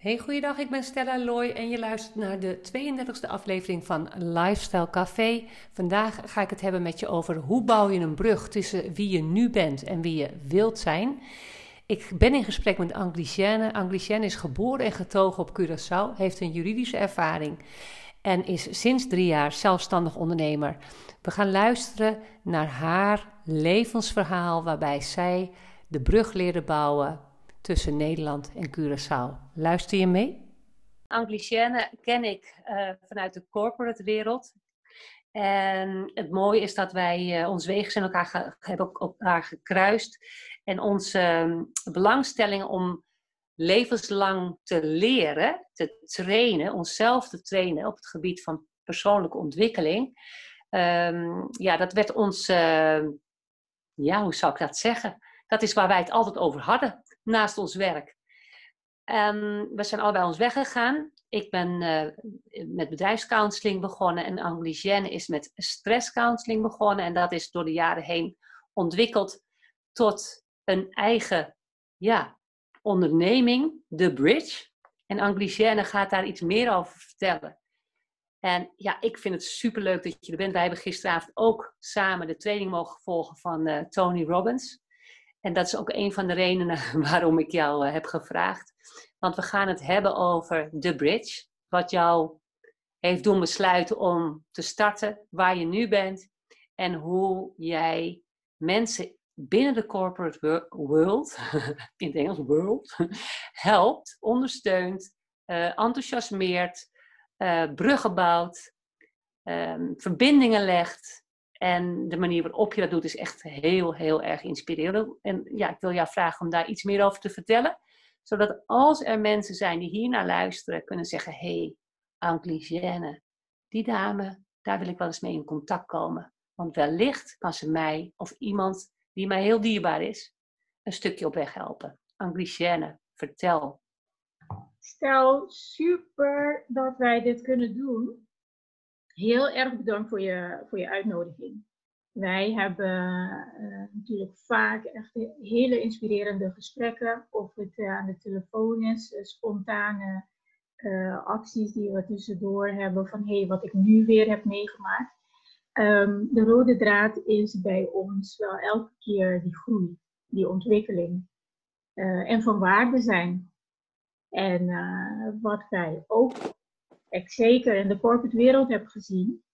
Hey, goeiedag, ik ben Stella Loy en je luistert naar de 32e aflevering van Lifestyle Café. Vandaag ga ik het hebben met je over hoe bouw je een brug tussen wie je nu bent en wie je wilt zijn. Ik ben in gesprek met Anglicienne. Anglicienne is geboren en getogen op Curaçao, heeft een juridische ervaring en is sinds drie jaar zelfstandig ondernemer. We gaan luisteren naar haar levensverhaal waarbij zij de brug leerde bouwen tussen Nederland en Curaçao. Luister je mee? Anglicienne ken ik uh, vanuit de corporate wereld. En het mooie is dat wij uh, ons wegen zijn elkaar ge hebben elkaar gekruist. En onze uh, belangstelling om levenslang te leren, te trainen, onszelf te trainen op het gebied van persoonlijke ontwikkeling. Um, ja, dat werd ons, uh, ja, hoe zou ik dat zeggen? Dat is waar wij het altijd over hadden naast ons werk. Um, we zijn allebei ons weggegaan. Ik ben uh, met bedrijfscounseling begonnen en Anglicienne is met stresscounseling begonnen. En dat is door de jaren heen ontwikkeld tot een eigen ja, onderneming, The Bridge. En Anglicienne gaat daar iets meer over vertellen. En ja, ik vind het superleuk dat je er bent. Wij hebben gisteravond ook samen de training mogen volgen van uh, Tony Robbins. En dat is ook een van de redenen waarom ik jou uh, heb gevraagd. Want we gaan het hebben over The Bridge. Wat jou heeft doen besluiten om te starten, waar je nu bent. En hoe jij mensen binnen de corporate world, in het Engels world, helpt, ondersteunt, uh, enthousiasmeert, uh, bruggen bouwt, um, verbindingen legt. En de manier waarop je dat doet is echt heel, heel erg inspirerend. En ja, ik wil jou vragen om daar iets meer over te vertellen. Zodat als er mensen zijn die hier naar luisteren, kunnen zeggen: Hé, hey, Anglicienne, die dame, daar wil ik wel eens mee in contact komen. Want wellicht kan ze mij of iemand die mij heel dierbaar is, een stukje op weg helpen. Anglicienne, vertel. Stel, super dat wij dit kunnen doen. Heel erg bedankt voor je, voor je uitnodiging. Wij hebben uh, natuurlijk vaak echt hele inspirerende gesprekken, of het uh, aan de telefoon is, uh, spontane acties die we tussendoor hebben van hé, hey, wat ik nu weer heb meegemaakt. Um, de rode draad is bij ons wel elke keer die groei, die ontwikkeling en van waarde zijn. En wat wij ook ik zeker in de corporate wereld heb gezien,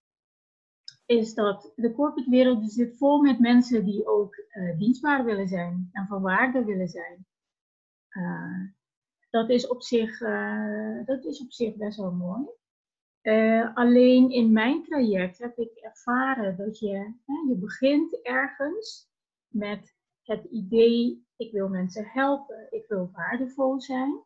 is dat de corporate wereld zit vol met mensen die ook uh, dienstbaar willen zijn en van waarde willen zijn. Uh, dat, is op zich, uh, dat is op zich best wel mooi. alleen in mijn traject heb ik ervaren dat je, je begint ergens met het idee, ik wil mensen helpen, ik wil waardevol zijn.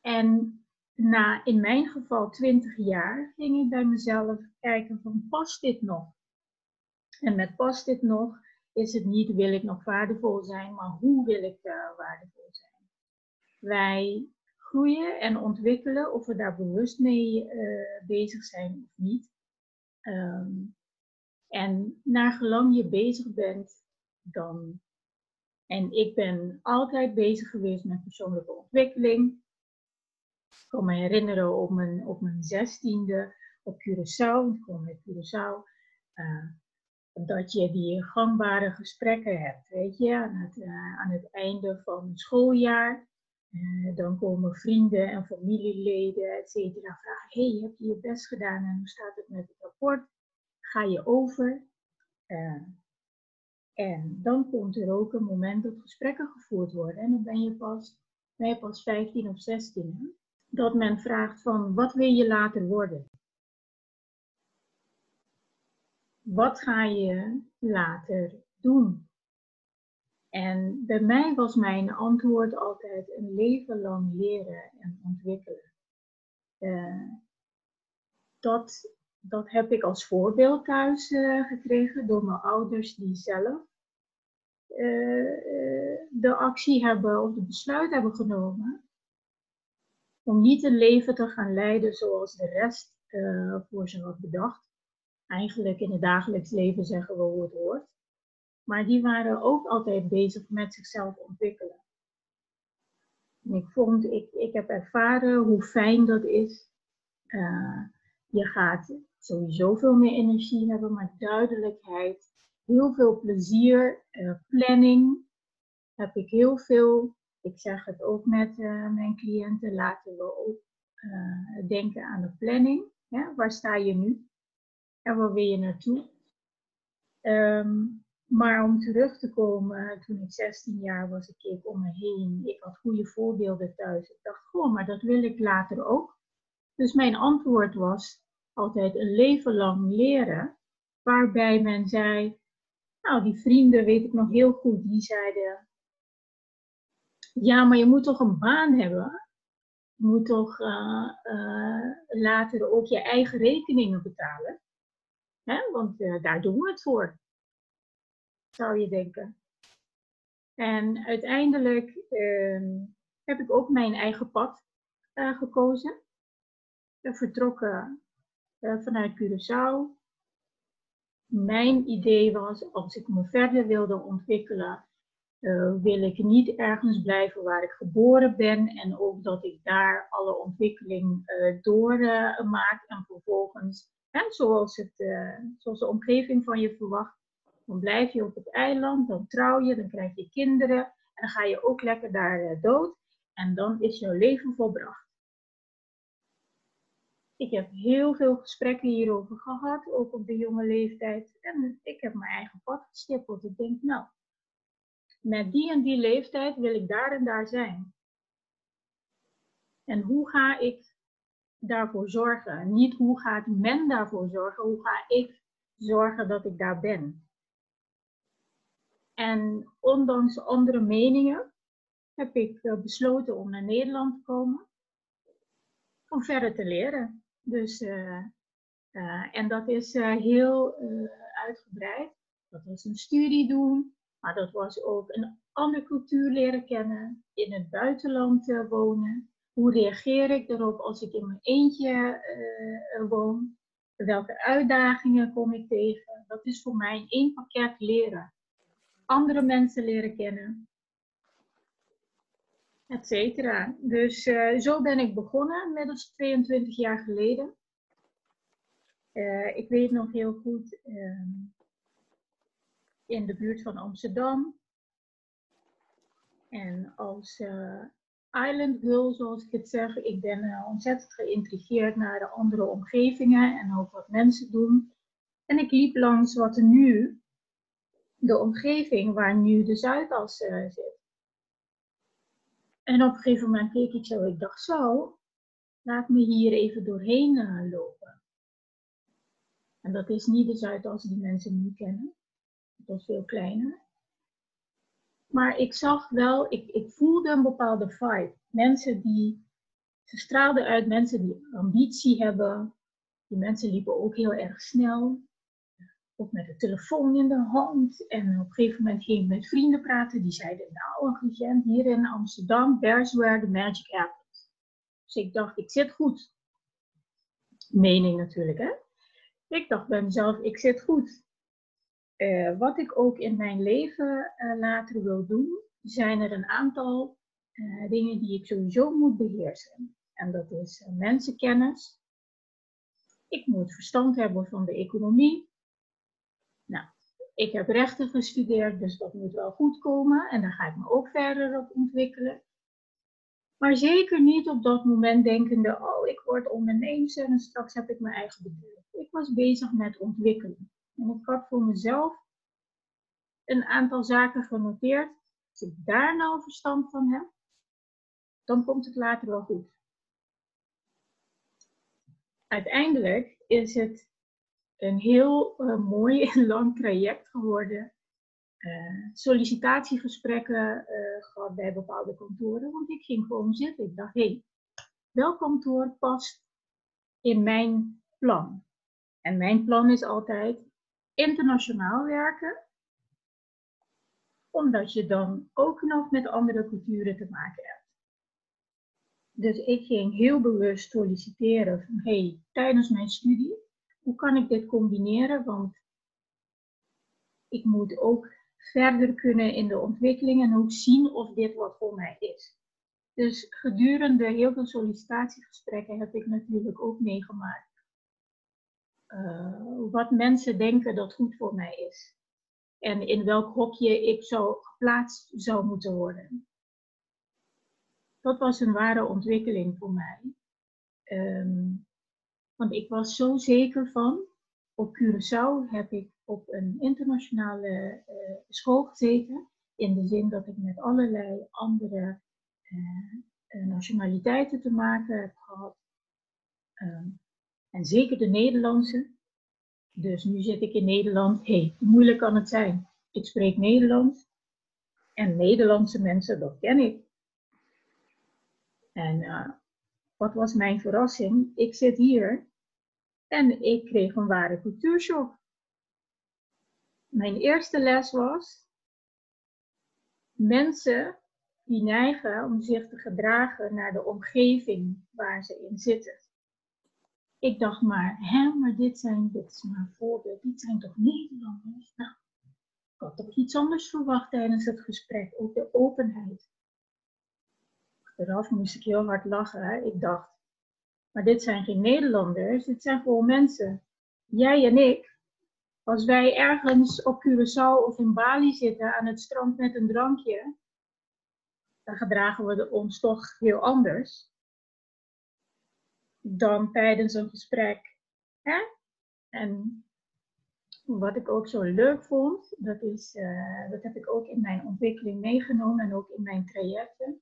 En na in mijn geval 20 jaar ging ik bij mezelf kijken van past dit nog? En met past dit nog is het niet wil ik nog waardevol zijn, maar hoe wil ik uh, waardevol zijn? Wij groeien en ontwikkelen of we daar bewust mee uh, bezig zijn of niet. Um, en naar gelang je bezig bent, dan. En ik ben altijd bezig geweest met persoonlijke ontwikkeling. Ik kan me herinneren op mijn, op mijn zestiende op Curaçao, ik kom met Curaçao, uh, dat je die gangbare gesprekken hebt, weet je, aan het, uh, aan het einde van het schooljaar. Uh, dan komen vrienden en familieleden, et cetera, vragen, hey, heb je je best gedaan en hoe staat het met het rapport? Ga je over? en dan komt er ook een moment dat gesprekken gevoerd worden en dan ben je pas, ben je pas 15 of 16 dat men vraagt van wat wil je later worden? Wat ga je later doen? En bij mij was mijn antwoord altijd een leven lang leren en ontwikkelen. Uh, dat, dat heb ik als voorbeeld thuis uh, gekregen door mijn ouders die zelf uh, de actie hebben of de besluit hebben genomen om niet een leven te gaan leiden zoals de rest uh, voor ze had bedacht. Eigenlijk in het dagelijks leven zeggen we hoe het hoort. Maar die waren ook altijd bezig met zichzelf ontwikkelen. En ik vond, ik, ik heb ervaren hoe fijn dat is. Uh, je gaat sowieso veel meer energie hebben, maar duidelijkheid, heel veel plezier, uh, planning. Heb ik heel veel. Ik zeg het ook met uh, mijn cliënten, laten we ook denken aan de planning. Waar sta je nu? En waar wil je naartoe? Um, maar om terug te komen, toen ik 16 jaar was, ik keek om me heen. Ik had goede voorbeelden thuis. Ik dacht, goh, maar dat wil ik later ook. Dus mijn antwoord was altijd een leven lang leren. Waarbij men zei, nou die vrienden weet ik nog heel goed, die zeiden, ja, maar je moet toch een baan hebben? Je moet toch uh, uh, later ook je eigen rekeningen betalen? Hè? Want uh, daar doen we het voor zou je denken. En uiteindelijk uh, heb ik ook mijn eigen pad gekozen. Vertrokken vanuit Curaçao. Mijn idee was, als ik me verder wilde ontwikkelen, uh, wil ik niet ergens blijven waar ik geboren ben. En ook dat ik daar alle ontwikkeling doormaak en vervolgens, zoals, het, zoals de omgeving van je verwacht, dan blijf je op het eiland, dan trouw je, dan krijg je kinderen en dan ga je ook lekker daar eh, dood en dan is jouw leven volbracht. Ik heb heel veel gesprekken hierover gehad, ook op de jonge leeftijd. En ik heb mijn eigen pad gestippeld. Ik denk, nou, met die en die leeftijd wil ik daar en daar zijn. En hoe ga ik daarvoor zorgen? Niet hoe gaat men daarvoor zorgen, hoe ga ik zorgen dat ik daar ben? En ondanks andere meningen heb ik eh, besloten om naar Nederland te komen. Om verder te leren. Dus, uh, uh, en dat is heel uitgebreid. Dat was een studie doen, maar dat was ook een andere cultuur leren kennen. In het buitenland wonen. Hoe reageer ik erop als ik in mijn eentje woon? Welke uitdagingen kom ik tegen? Dat is voor mij één pakket leren andere mensen leren kennen, etc. Dus zo ben ik begonnen, inmiddels 22 jaar geleden. Ik weet nog heel goed, uh, in de buurt van Amsterdam. En als uh, island girl, zoals ik het zeg, ik ben ontzettend geïntrigeerd naar de andere omgevingen en ook wat mensen doen. En ik liep langs wat nu de omgeving waar nu de Zuidas uh, zit. En op een gegeven moment keek ik zo, ik dacht zo, laat me hier even doorheen uh, lopen. En dat is niet de Zuidas die mensen nu kennen. Het was veel kleiner. Maar ik zag wel, ik, ik voelde een bepaalde vibe. Mensen die, ze straalden uit mensen die ambitie hebben. Die mensen liepen ook heel erg snel ook met de telefoon in de hand. En op een gegeven moment ging ik met vrienden praten. Die zeiden, nou, een cliënt hier in Amsterdam, there's where the magic happens. Dus ik dacht, ik zit goed. Mening natuurlijk, hè. Ik dacht bij mezelf, ik zit goed. Uh, wat ik ook in mijn leven uh, later wil doen, zijn er een aantal uh, dingen die ik sowieso moet beheersen. En dat is mensenkennis. Ik moet verstand hebben van de economie. Nou, ik heb rechten gestudeerd, dus dat moet wel goed komen. En daar ga ik me ook verder op ontwikkelen. Maar zeker niet op dat moment denkende, oh, ik word ondernemer en straks heb ik mijn eigen bedrijf. Ik was bezig met ontwikkelen. En ik had voor mezelf een aantal zaken genoteerd. Als ik daar nou verstand van heb, dan komt het later wel goed. Uiteindelijk is het een heel uh, mooi en lang traject geworden. Uh, sollicitatiegesprekken uh, gehad bij bepaalde kantoren, want ik ging gewoon zitten. Ik dacht, hé, hey, welk kantoor past in mijn plan? En mijn plan is altijd internationaal werken, omdat je dan ook nog met andere culturen te maken hebt. Dus ik ging heel bewust solliciteren van, hey, tijdens mijn studie hoe kan ik dit combineren? Want ik moet ook verder kunnen in de ontwikkeling en ook zien of dit wat voor mij is. Dus gedurende heel veel sollicitatiegesprekken heb ik natuurlijk ook meegemaakt. Uh, wat mensen denken dat goed voor mij is. En in welk hokje ik zo geplaatst zou moeten worden. Dat was een ware ontwikkeling voor mij. Um, want ik was zo zeker van. Op Curaçao heb ik op een internationale uh, school gezeten. In de zin dat ik met allerlei andere uh, nationaliteiten te maken heb gehad. Um, en zeker de Nederlandse. Dus nu zit ik in Nederland. Hé, hey, moeilijk kan het zijn? Ik spreek Nederlands. En Nederlandse mensen, dat ken ik. En uh, wat was mijn verrassing? Ik zit hier en ik kreeg een ware cultuurshock. Mijn eerste les was: mensen die neigen om zich te gedragen naar de omgeving waar ze in zitten. Ik dacht maar, hè, maar dit zijn, dit is maar een voorbeeld, dit zijn toch Nederlanders? Nou, ik had toch iets anders verwacht tijdens het gesprek, ook de openheid. Achteraf moest ik heel hard lachen. Ik dacht, maar dit zijn geen Nederlanders, dit zijn gewoon mensen. Jij en ik. Als wij ergens op Curaçao of in Bali zitten aan het strand met een drankje, dan gedragen we ons toch heel anders dan tijdens een gesprek. Hè? En wat ik ook zo leuk vond, dat, is, uh, dat heb ik ook in mijn ontwikkeling meegenomen en ook in mijn trajecten.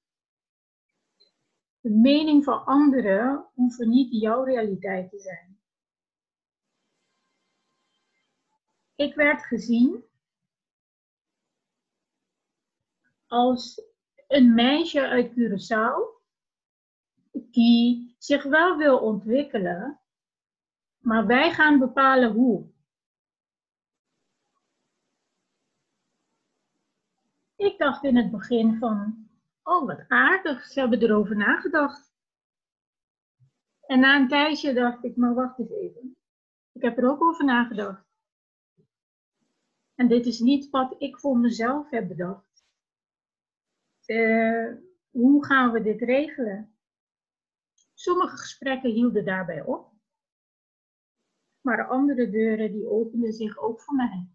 De mening van anderen hoeft niet jouw realiteit te zijn. Ik werd gezien als een meisje uit Curaçao die zich wel wil ontwikkelen, maar wij gaan bepalen hoe. Ik dacht in het begin van, oh wat aardig, ze hebben erover nagedacht. En na een tijdje dacht ik, maar wacht eens even. Ik heb er ook over nagedacht. En dit is niet wat ik voor mezelf heb bedacht. Uh, hoe gaan we dit regelen? Sommige gesprekken hielden daarbij op. Maar andere deuren die openden zich ook voor mij.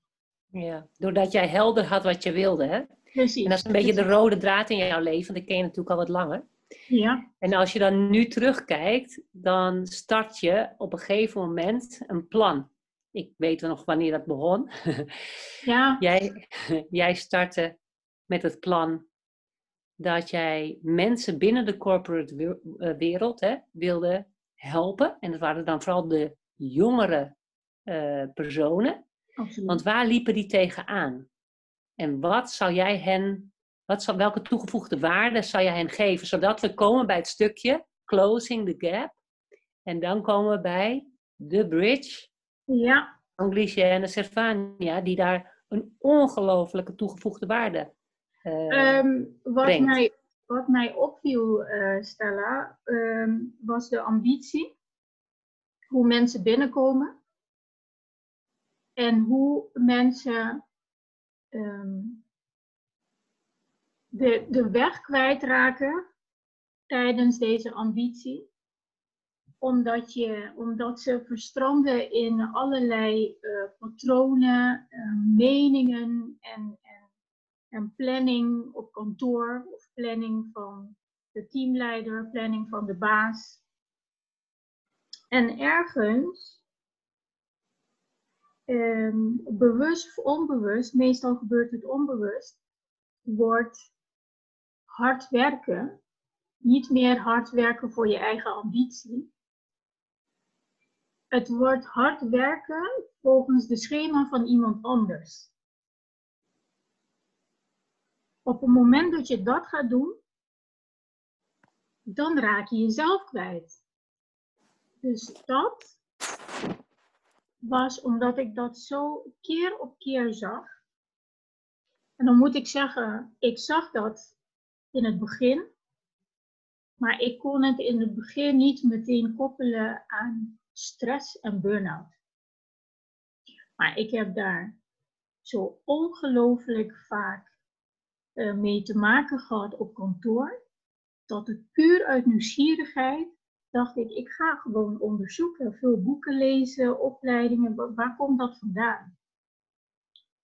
Ja, doordat jij helder had wat je wilde, hè? Precies. En dat is een beetje de rode draad in jouw leven, want ik ken je natuurlijk al wat langer. Ja. En als je dan nu terugkijkt, dan start je op een gegeven moment een plan. Ik weet nog wanneer dat begon. Ja. jij, jij startte met het plan dat jij mensen binnen de corporate eh, wereld hè, wilde helpen. En dat waren dan vooral de jongere uh, personen. Absoluut. Want waar liepen die tegenaan? En wat zou jij hen, wat zou, welke toegevoegde waarde zou jij hen geven? Zodat we komen bij het stukje closing the gap. En dan komen we bij the bridge. Ja. Anglische en Servania, die daar een ongelofelijke toegevoegde waarde uh, wat, mij, wat mij opviel, uh, Stella, um, was de ambitie. Hoe mensen binnenkomen. En hoe mensen um, de, de weg kwijtraken tijdens deze ambitie. Omdat, je, omdat ze verstranden in allerlei uh, patronen, uh, meningen en, en, planning op kantoor of planning van de teamleider, planning van de baas. En ergens um, bewust of onbewust, meestal gebeurt het onbewust, wordt hard werken niet meer hard werken voor je eigen ambitie. Het wordt hard werken volgens de schema van iemand anders. Op het moment dat je dat gaat doen, dan raak je jezelf kwijt. Dus dat was omdat ik dat zo keer op keer zag. En dan moet ik zeggen, ik zag dat in het begin, maar ik kon het in het begin niet meteen koppelen aan stress en burn-out. Maar ik heb daar zo ongelooflijk vaak mee te maken gehad op kantoor, dat het puur uit nieuwsgierigheid dacht ik, ik ga gewoon onderzoeken, veel boeken lezen, opleidingen, waar komt dat vandaan?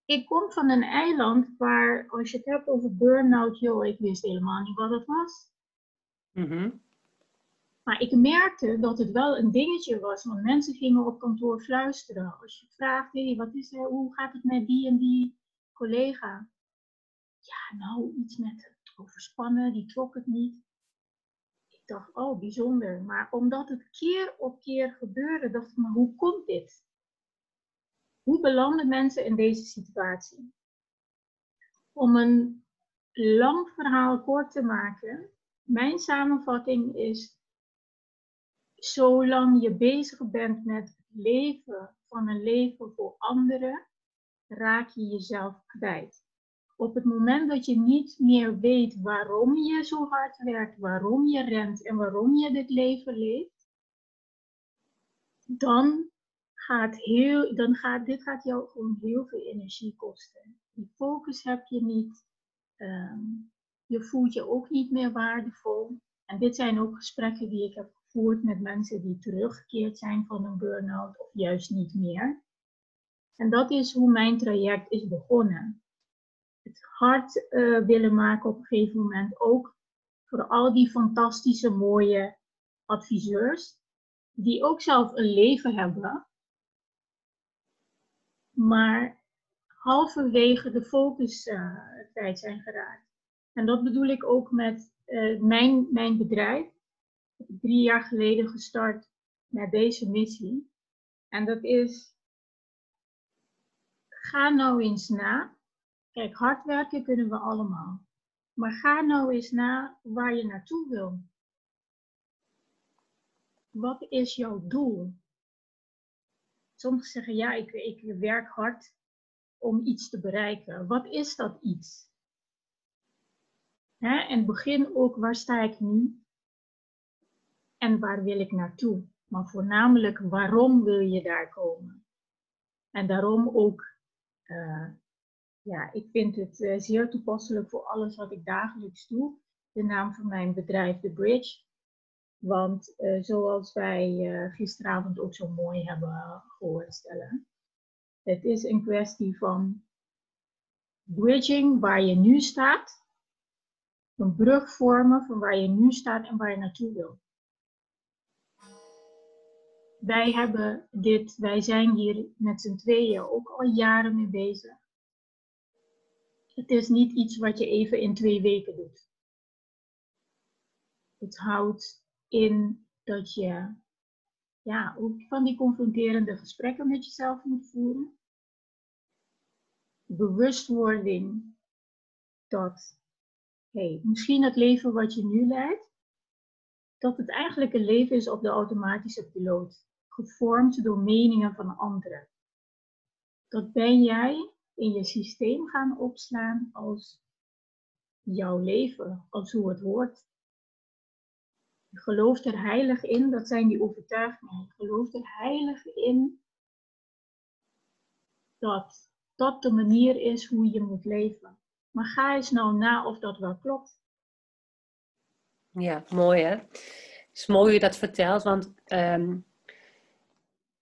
Ik kom van een eiland waar, als je het hebt over burn-out, joh, ik wist helemaal niet wat het was. Mhm. Maar ik merkte dat het wel een dingetje was, want mensen gingen op kantoor fluisteren. Als je vraagt, hey, wat is er, hoe gaat het met die en die collega? Ja, nou, iets met overspannen, die trok het niet. Ik dacht, oh, bijzonder. Maar omdat het keer op keer gebeurde, dacht ik, maar hoe komt dit? Hoe belanden mensen in deze situatie? Om een lang verhaal kort te maken, mijn samenvatting is, zolang je bezig bent met het leven van een leven voor anderen, raak je jezelf kwijt. Op het moment dat je niet meer weet waarom je zo hard werkt, waarom je rent en waarom je dit leven leeft, dan gaat, heel, dan gaat dit gaat jou gewoon heel veel energie kosten. Die focus heb je niet. Ehm, je voelt je ook niet meer waardevol. En dit zijn ook gesprekken die ik heb gevoerd met mensen die teruggekeerd zijn van een burn-out of juist niet meer. En dat is hoe mijn traject is begonnen. Het hard uh, willen maken op een gegeven moment ook voor al die fantastische mooie adviseurs, die ook zelf een leven hebben, maar halverwege de focus uh, kwijt zijn geraakt. En dat bedoel ik ook met uh, mijn, mijn bedrijf. Ik heb drie jaar geleden gestart met deze missie. En dat is, ga nou eens na. Kijk, hard werken kunnen we allemaal. Maar ga nou eens na waar je naartoe wil. Wat is jouw doel? Sommigen zeggen, ja, ik, werk hard om iets te bereiken. Wat is dat iets? En begin ook, waar sta ik nu? En waar wil ik naartoe? Maar voornamelijk, waarom wil je daar komen? En daarom ook, uh, ja, ik vind het uh, zeer toepasselijk voor alles wat ik dagelijks doe. De naam van mijn bedrijf, The Bridge. Want uh, zoals wij gisteravond ook zo mooi hebben gehoord stellen. Het is een kwestie van bridging waar je nu staat een brug vormen van waar je nu staat en waar je naartoe wil. Wij hebben dit, wij zijn hier met z'n tweeën ook al jaren mee bezig. Het is niet iets wat je even in twee weken doet. Het houdt in dat je ja, ook van die confronterende gesprekken met jezelf moet voeren. Bewustwording dat hey, misschien het leven wat je nu leidt, dat het eigenlijk een leven is op de automatische piloot, gevormd door meningen van anderen. Dat ben jij in je systeem gaan opslaan als jouw leven, als hoe het hoort. Je gelooft er heilig in, dat zijn die overtuigingen. Je gelooft er heilig in dat dat de manier is hoe je moet leven. Maar ga eens nou na of dat wel klopt. Ja, mooi hè. Het is mooi hoe je dat vertelt, want um,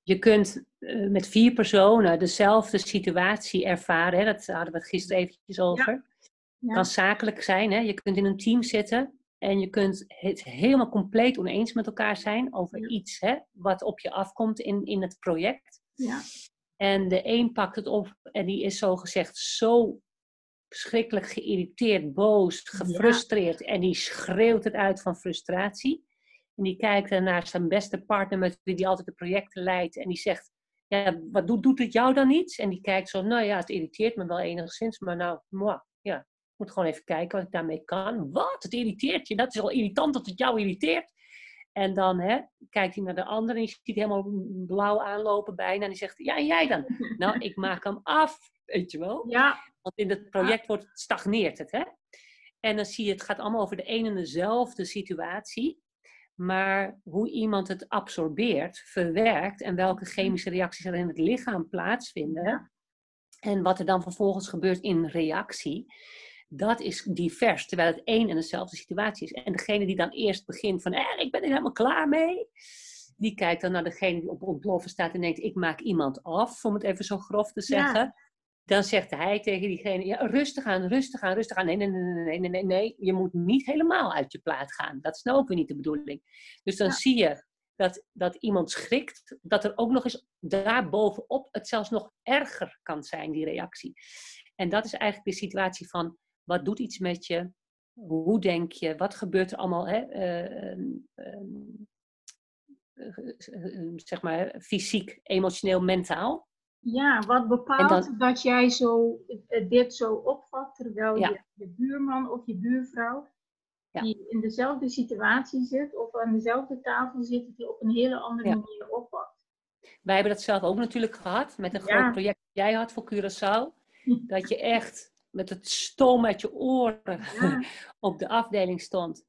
je kunt uh, met vier personen dezelfde situatie ervaren. Hè? Dat hadden we het gisteren eventjes over. Ja. Ja. kan zakelijk zijn. Hè? Je kunt in een team zitten en je kunt het helemaal compleet oneens met elkaar zijn over ja. iets hè, wat op je afkomt in, in het project. Ja. En de een pakt het op en die is zo gezegd zo verschrikkelijk geïrriteerd, boos, gefrustreerd. En die schreeuwt het uit van frustratie. En die kijkt naar zijn beste partner met wie die altijd de projecten leidt. En die zegt, ja, wat doet, doet het jou dan iets? En die kijkt zo, nou ja, het irriteert me wel enigszins. Maar nou, moi, ja, ik moet gewoon even kijken wat ik daarmee kan. Wat? Het irriteert je? Dat is al irritant dat het jou irriteert. En dan hè, kijkt hij naar de ander en je ziet helemaal blauw aanlopen bijna. En die zegt, ja, en jij dan? nou, ik maak hem af, weet je wel. Ja. Want in het project wordt, stagneert het, hè. En dan zie je, het gaat allemaal over de een en dezelfde situatie. Maar hoe iemand het absorbeert, verwerkt en welke chemische reacties er in het lichaam plaatsvinden. En wat er dan vervolgens gebeurt in reactie. dat is divers, terwijl het één en dezelfde situatie is. En degene die dan eerst begint van, eh, ik ben er helemaal klaar mee, die kijkt dan naar degene die op ontploffen staat en denkt, ik maak iemand af, om het even zo grof te zeggen. Dan zegt hij tegen diegene, ja, rustig aan, rustig aan, rustig aan. Nee, nee, nee, nee, nee, nee, nee, je moet niet helemaal uit je plaat gaan. Dat is nou ook weer niet de bedoeling. Dus dan zie je dat, dat iemand schrikt, dat er ook nog eens daarbovenop het zelfs nog erger kan zijn, die reactie. En dat is eigenlijk de situatie van, wat doet iets met je? Hoe denk je? Wat gebeurt er allemaal? Hè? Uh, uh, uh, zeg maar fysiek, emotioneel, mentaal. Ja, wat bepaalt dat jij zo, eh, dit zo opvat, terwijl je, je, buurman of je buurvrouw, die in dezelfde situatie zit of aan dezelfde tafel zit, die op een hele andere manier opvat. Wij hebben dat zelf ook natuurlijk gehad met een groot project dat jij had voor Curaçao. Dat je echt met het stoom uit je oren op de afdeling stond.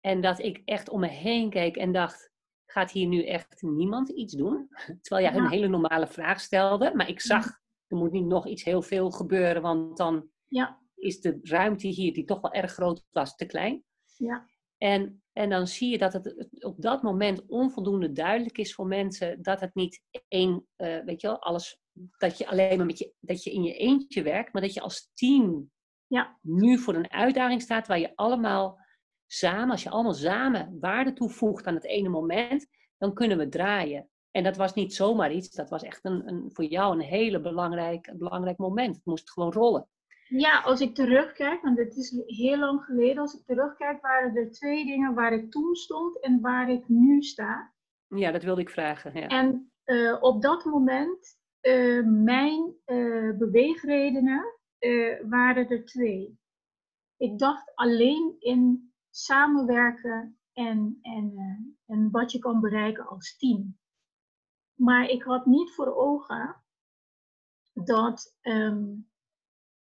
En dat ik echt om me heen keek en dacht, gaat hier nu echt niemand iets doen? Terwijl jij een hele normale vraag stelde. Maar ik zag, er moet niet nog iets heel veel gebeuren, want dan ja. is de ruimte hier, die toch wel erg groot was, te klein. Ja. En, en dan zie je dat het op dat moment onvoldoende duidelijk is voor mensen dat het niet één, uh, weet je wel, alles, dat je alleen maar met je, dat je in je eentje werkt, maar dat je als team ja. nu voor een uitdaging staat waar je allemaal samen, als je allemaal samen waarde toevoegt aan het ene moment, dan kunnen we draaien. En dat was niet zomaar iets, dat was echt een, een, voor jou een hele belangrijk, belangrijk moment. Het moest gewoon rollen. Ja, als ik terugkijk, want het is heel lang geleden, als ik terugkijk, waren er twee dingen waar ik toen stond en waar ik nu sta. Ja, dat wilde ik vragen. Ja. En uh, op dat moment, uh, mijn uh, beweegredenen waren er twee. Ik dacht alleen in samenwerken en, en, uh, en wat je kan bereiken als team. Maar ik had niet voor ogen dat um,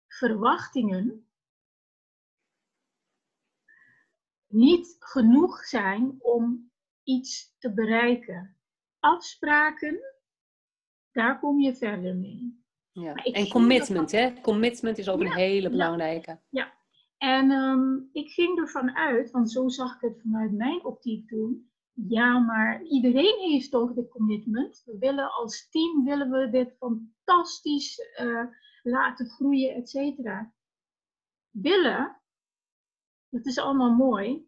verwachtingen niet genoeg zijn om iets te bereiken. Afspraken, daar kom je verder mee. Ja. En commitment, hè? Commitment is ook een hele belangrijke. Ja, en ehm, ik ging ervan uit, want zo zag ik het vanuit mijn optiek toen. Ja, maar iedereen heeft toch de commitment. We willen als team willen we dit fantastisch uh, laten groeien, et cetera. Willen, dat is allemaal mooi.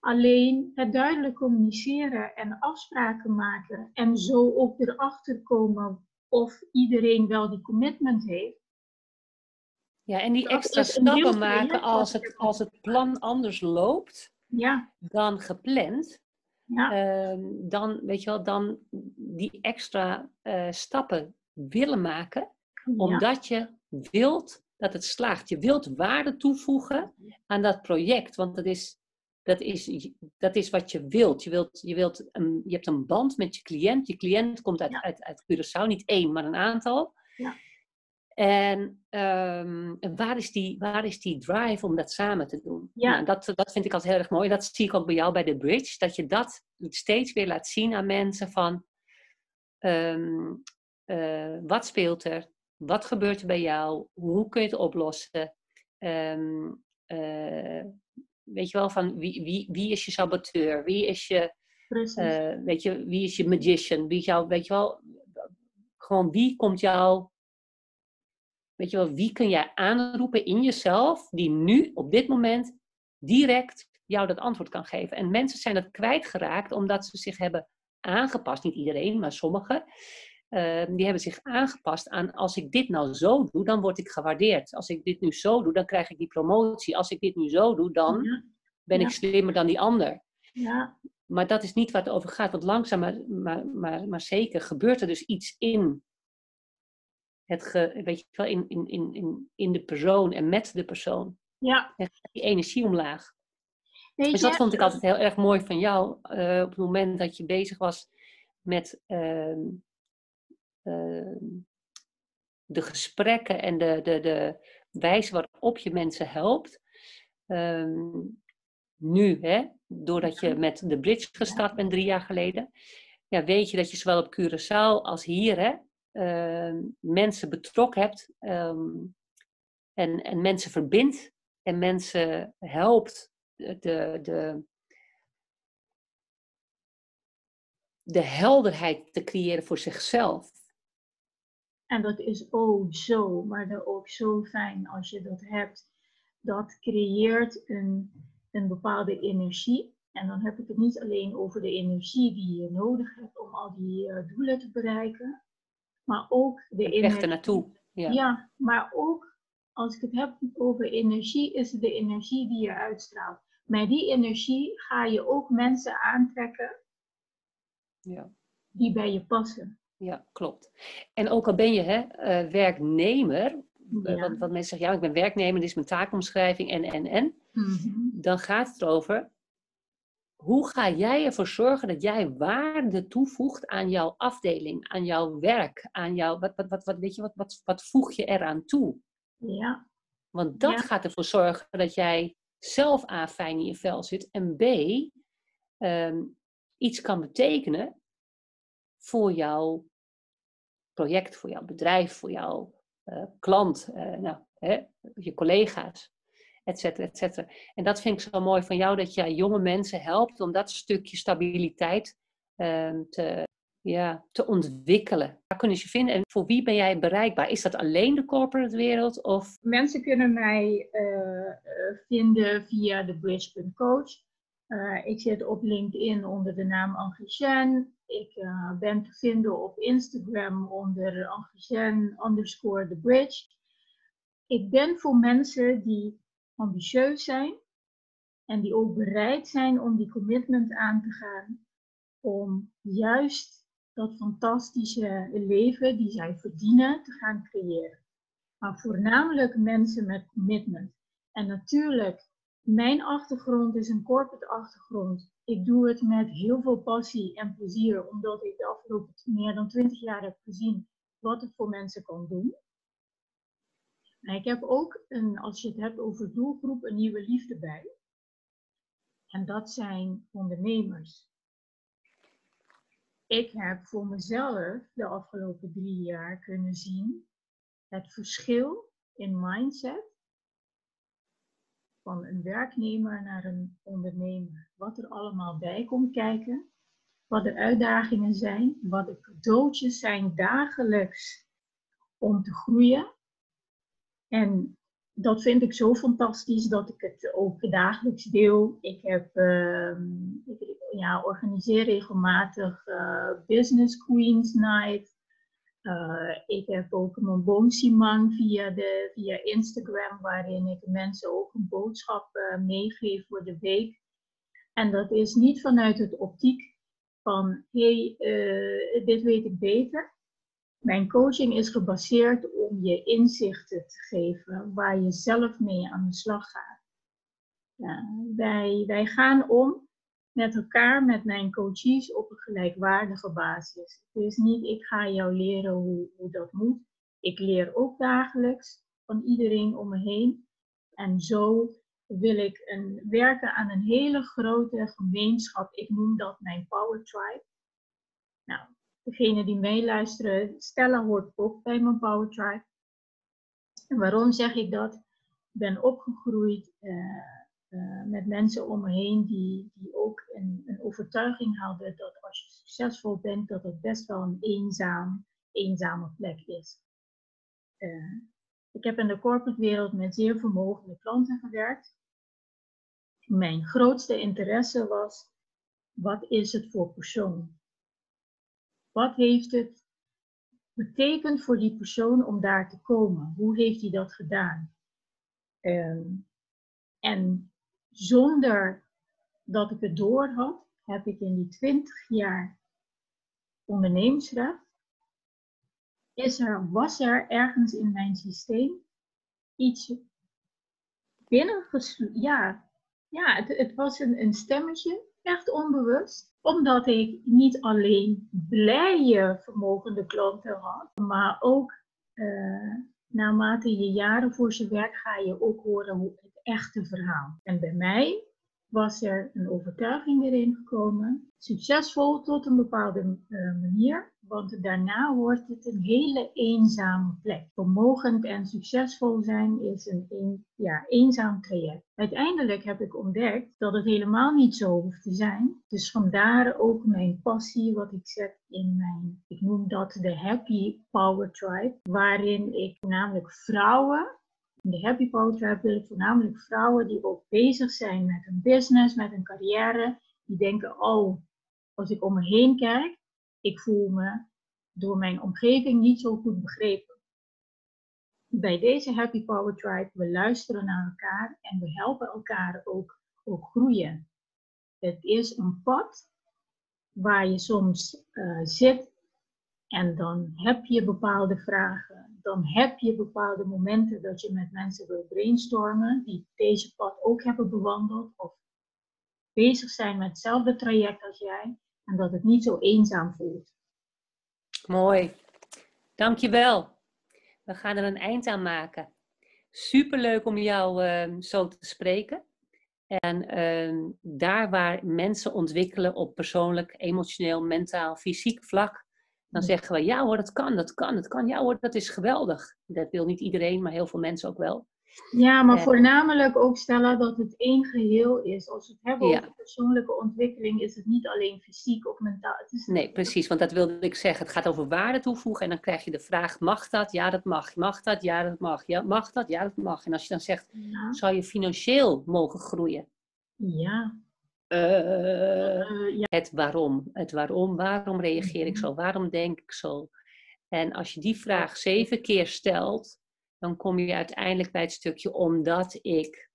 Alleen het duidelijk communiceren en afspraken maken en zo ook erachter komen of iedereen wel die commitment heeft ja, en die extra stappen maken als het, als het plan anders loopt ja. dan gepland. Ja. Uh, dan, weet je wel, dan die extra uh, stappen willen maken, omdat je wilt dat het slaagt. Je wilt waarde toevoegen aan dat project, want dat is, dat is, dat is wat je wilt. Je, wilt, je, wilt een, je hebt een band met je cliënt. Je cliënt komt uit, uit, uit Curaçao, niet één, maar een aantal. Ja. En um, waar, is die, waar is die drive om dat samen te doen? Ja. Nou, dat, dat vind ik altijd heel erg mooi. Dat zie ik ook bij jou bij de Bridge. Dat je dat steeds weer laat zien aan mensen van... Um, uh, wat speelt er? Wat gebeurt er bij jou? Hoe kun je het oplossen? Um, uh, weet je wel, van wie, wie, wie is je saboteur? Wie is je, uh, weet je, wie is je magician? Wie jou, weet je wel, gewoon wie komt jou Weet je wel, wie kun jij aanroepen in jezelf die nu, op dit moment, direct jou dat antwoord kan geven? En mensen zijn dat kwijtgeraakt omdat ze zich hebben aangepast. Niet iedereen, maar sommigen. Uh, die hebben zich aangepast aan als ik dit nou zo doe, dan word ik gewaardeerd. Als ik dit nu zo doe, dan krijg ik die promotie. Als ik dit nu zo doe, dan ben ik slimmer dan die ander. Ja. Maar dat is niet waar het over gaat. Want langzaam, maar, maar, maar, maar zeker, gebeurt er dus iets in het ge, weet je wel, in, in, in, in de persoon en met de persoon. Ja. En die energie omlaag. dus dat vond ik altijd heel erg mooi van jou. Uh, op het moment dat je bezig was met uh, uh, de gesprekken en de, de, de wijze waarop je mensen helpt. Ehm, nu, hè, doordat je met de Bridge gestart bent drie jaar geleden. Ja, weet je dat je zowel op Curaçao als hier hè, Ehm, mensen betrokken hebt, ehm, en, en mensen verbindt en mensen helpt de, de, de helderheid te creëren voor zichzelf. En dat is ook zo, maar dat ook zo fijn als je dat hebt. Dat creëert een, een bepaalde energie. En dan heb ik het niet alleen over de energie die je nodig hebt om al die uh, doelen te bereiken, maar ook de energie. Echt naartoe. Ja. ja, maar ook als ik het heb over energie, is het de energie die je uitstraalt. Met die energie ga je ook mensen aantrekken ja. die bij je passen. Ja, klopt. En ook al ben je hè, uh, werknemer, ja. want, want, mensen zeggen, ja, ik ben werknemer, dit is mijn taakomschrijving en, en, en. Mm Dan gaat het erover, hoe ga jij ervoor zorgen dat jij waarde toevoegt aan jouw afdeling, aan jouw werk, aan jouw, wat, wat, wat, wat, weet je, wat, wat, wat voeg je eraan toe? Ja. Want dat gaat ervoor zorgen dat jij zelf A, fijn in je vel zit en B, um, iets kan betekenen voor jouw project, voor jouw bedrijf, voor jouw uh, klant, uh, nou, hè, je collega's, et cetera, et cetera. En dat vind ik zo mooi van jou, dat je jonge mensen helpt om dat stukje stabiliteit uh, te, ja, te ontwikkelen. Waar kunnen ze je vinden en voor wie ben jij bereikbaar? Is dat alleen de corporate wereld? Of? Mensen kunnen mij uh, vinden via de bridge.coach. Uh, ik zit op LinkedIn onder de naam Anglicien. Ik ben te vinden op Instagram onder Anglicien underscore the bridge. Ik ben voor mensen die ambitieus zijn en die ook bereid zijn om die commitment aan te gaan. Om juist dat fantastische leven die zij verdienen te gaan creëren. Maar voornamelijk mensen met commitment. En natuurlijk, mijn achtergrond is een corporate achtergrond. Ik doe het met heel veel passie en plezier, omdat ik de afgelopen meer dan 20 jaar heb gezien wat het voor mensen kan doen. Ik heb ook, een, als je het hebt over doelgroep, een nieuwe liefde bij. En dat zijn ondernemers ik heb voor mezelf de afgelopen drie jaar kunnen zien het verschil in mindset van een werknemer naar een ondernemer. Wat er allemaal bij komt kijken, wat de uitdagingen zijn, wat de cadeautjes zijn dagelijks om te groeien. En dat vind ik zo fantastisch dat ik het ook dagelijks deel. Ik heb, uh, ik, ja, organiseer regelmatig uh, Business Queens Night. Uh, ik heb ook mijn Boomsimang via, de, via Instagram, waarin ik mensen ook een boodschap uh, meegeef voor de week. En dat is niet vanuit het optiek van, hé, hey, dit weet ik beter. Mijn coaching is gebaseerd om je inzichten te geven waar je zelf mee aan de slag gaat. Ja, wij, wij gaan om met elkaar, met mijn coaches, op een gelijkwaardige basis. Het is niet, ik ga jou leren hoe, hoe dat moet. Ik leer ook dagelijks van iedereen om me heen. En zo wil ik een, werken aan een hele grote gemeenschap. Ik noem dat mijn Power Tribe. Nou, degene die meeluisteren, Stella hoort ook bij mijn Power Tribe. En waarom zeg ik dat? Ik ben opgegroeid uh, uh, met mensen om me heen die, die ook een, een, overtuiging hadden dat als je succesvol bent, dat het best wel een eenzaam, eenzame plek is. Uh, ik heb in de corporate wereld met zeer vermogende klanten gewerkt. Mijn grootste interesse was, wat is het voor persoon? Wat heeft het betekend voor die persoon om daar te komen? Hoe heeft hij dat gedaan? Um, en zonder dat ik het door had, heb ik in die 20 jaar ondernemingsrecht, is er, was er ergens in mijn systeem iets binnengesloten. Ja, ja het, het was een, een stemmetje, echt onbewust omdat ik niet alleen blije vermogende klanten had, maar ook uh, naarmate je jaren voor ze werkt, ga je ook horen hoe het echte verhaal. En bij mij was er een overtuiging erin gekomen, succesvol tot een bepaalde uh, manier, Want daarna wordt het een hele eenzame plek. Vermogend en succesvol zijn is een, ja, eenzaam traject. Uiteindelijk heb ik ontdekt dat het helemaal niet zo hoeft te zijn. Dus vandaar ook mijn passie, wat ik zet in mijn, ik noem dat de Happy Power Tribe, waarin ik voornamelijk vrouwen in de Happy Power Tribe wil ik voornamelijk vrouwen die ook bezig zijn met een business, met een carrière. Die denken, oh, als ik om me heen kijk, ik voel me door mijn omgeving niet zo goed begrepen. Bij deze Happy Power Tribe, we luisteren naar elkaar en we helpen elkaar ook, ook groeien. Het is een pad waar je soms uh, zit en dan heb je bepaalde vragen. Dan heb je bepaalde momenten dat je met mensen wil brainstormen die deze pad ook hebben bewandeld of bezig zijn met hetzelfde traject als jij en dat het niet zo eenzaam voelt. Mooi. Dankjewel. We gaan er een eind aan maken. Superleuk om jou uh, zo te spreken. En uh, daar waar mensen ontwikkelen op persoonlijk, emotioneel, mentaal, fysiek vlak, dan zeggen we ja hoor, dat kan, dat kan, dat kan. Ja hoor, dat is geweldig. Dat wil niet iedereen, maar heel veel mensen ook wel. Ja, maar voornamelijk ook stellen dat het één geheel is. Als we het hebben over persoonlijke ontwikkeling, is het niet alleen fysiek of mentaal. Het is nee, precies, want dat wilde ik zeggen. Het gaat over waarde toevoegen en dan krijg je de vraag, mag dat? Ja, dat mag. Mag dat? Ja, dat mag. Ja, mag dat? Ja, dat mag. En als je dan zegt, zou je financieel mogen groeien? Ja. Uh, ja. Het waarom. Het waarom. Waarom reageer ik mhm. zo? Waarom denk ik zo? En als je die vraag zeven keer stelt, dan kom je uiteindelijk bij het stukje omdat ik.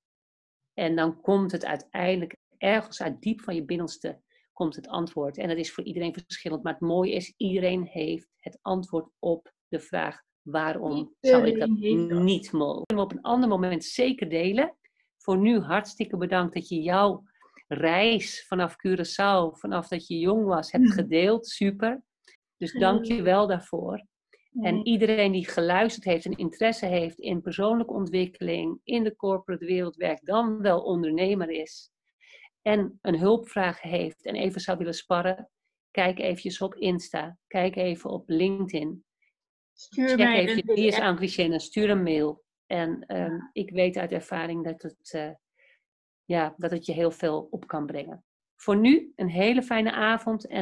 En dan komt het uiteindelijk ergens uit diep van je binnenste komt het antwoord. En dat is voor iedereen verschillend. Maar het mooie is, iedereen heeft het antwoord op de vraag waarom zou ik dat niet mogen. kunnen we op een ander moment zeker delen. Voor nu hartstikke bedankt dat je jouw reis vanaf Curaçao, vanaf dat je jong was, hebt gedeeld. Super. Dus dank je wel daarvoor. En iedereen die geluisterd heeft en interesse heeft in persoonlijke ontwikkeling, in de corporate wereld werkt, dan wel ondernemer is en een hulpvraag heeft en even zou willen sparren, kijk eventjes op Insta, kijk even op LinkedIn. Stuur Check mij even, wie is Anne stuur een mail. En um, ik weet uit ervaring dat het, uh, ja, dat het je heel veel op kan brengen. Voor nu een hele fijne avond en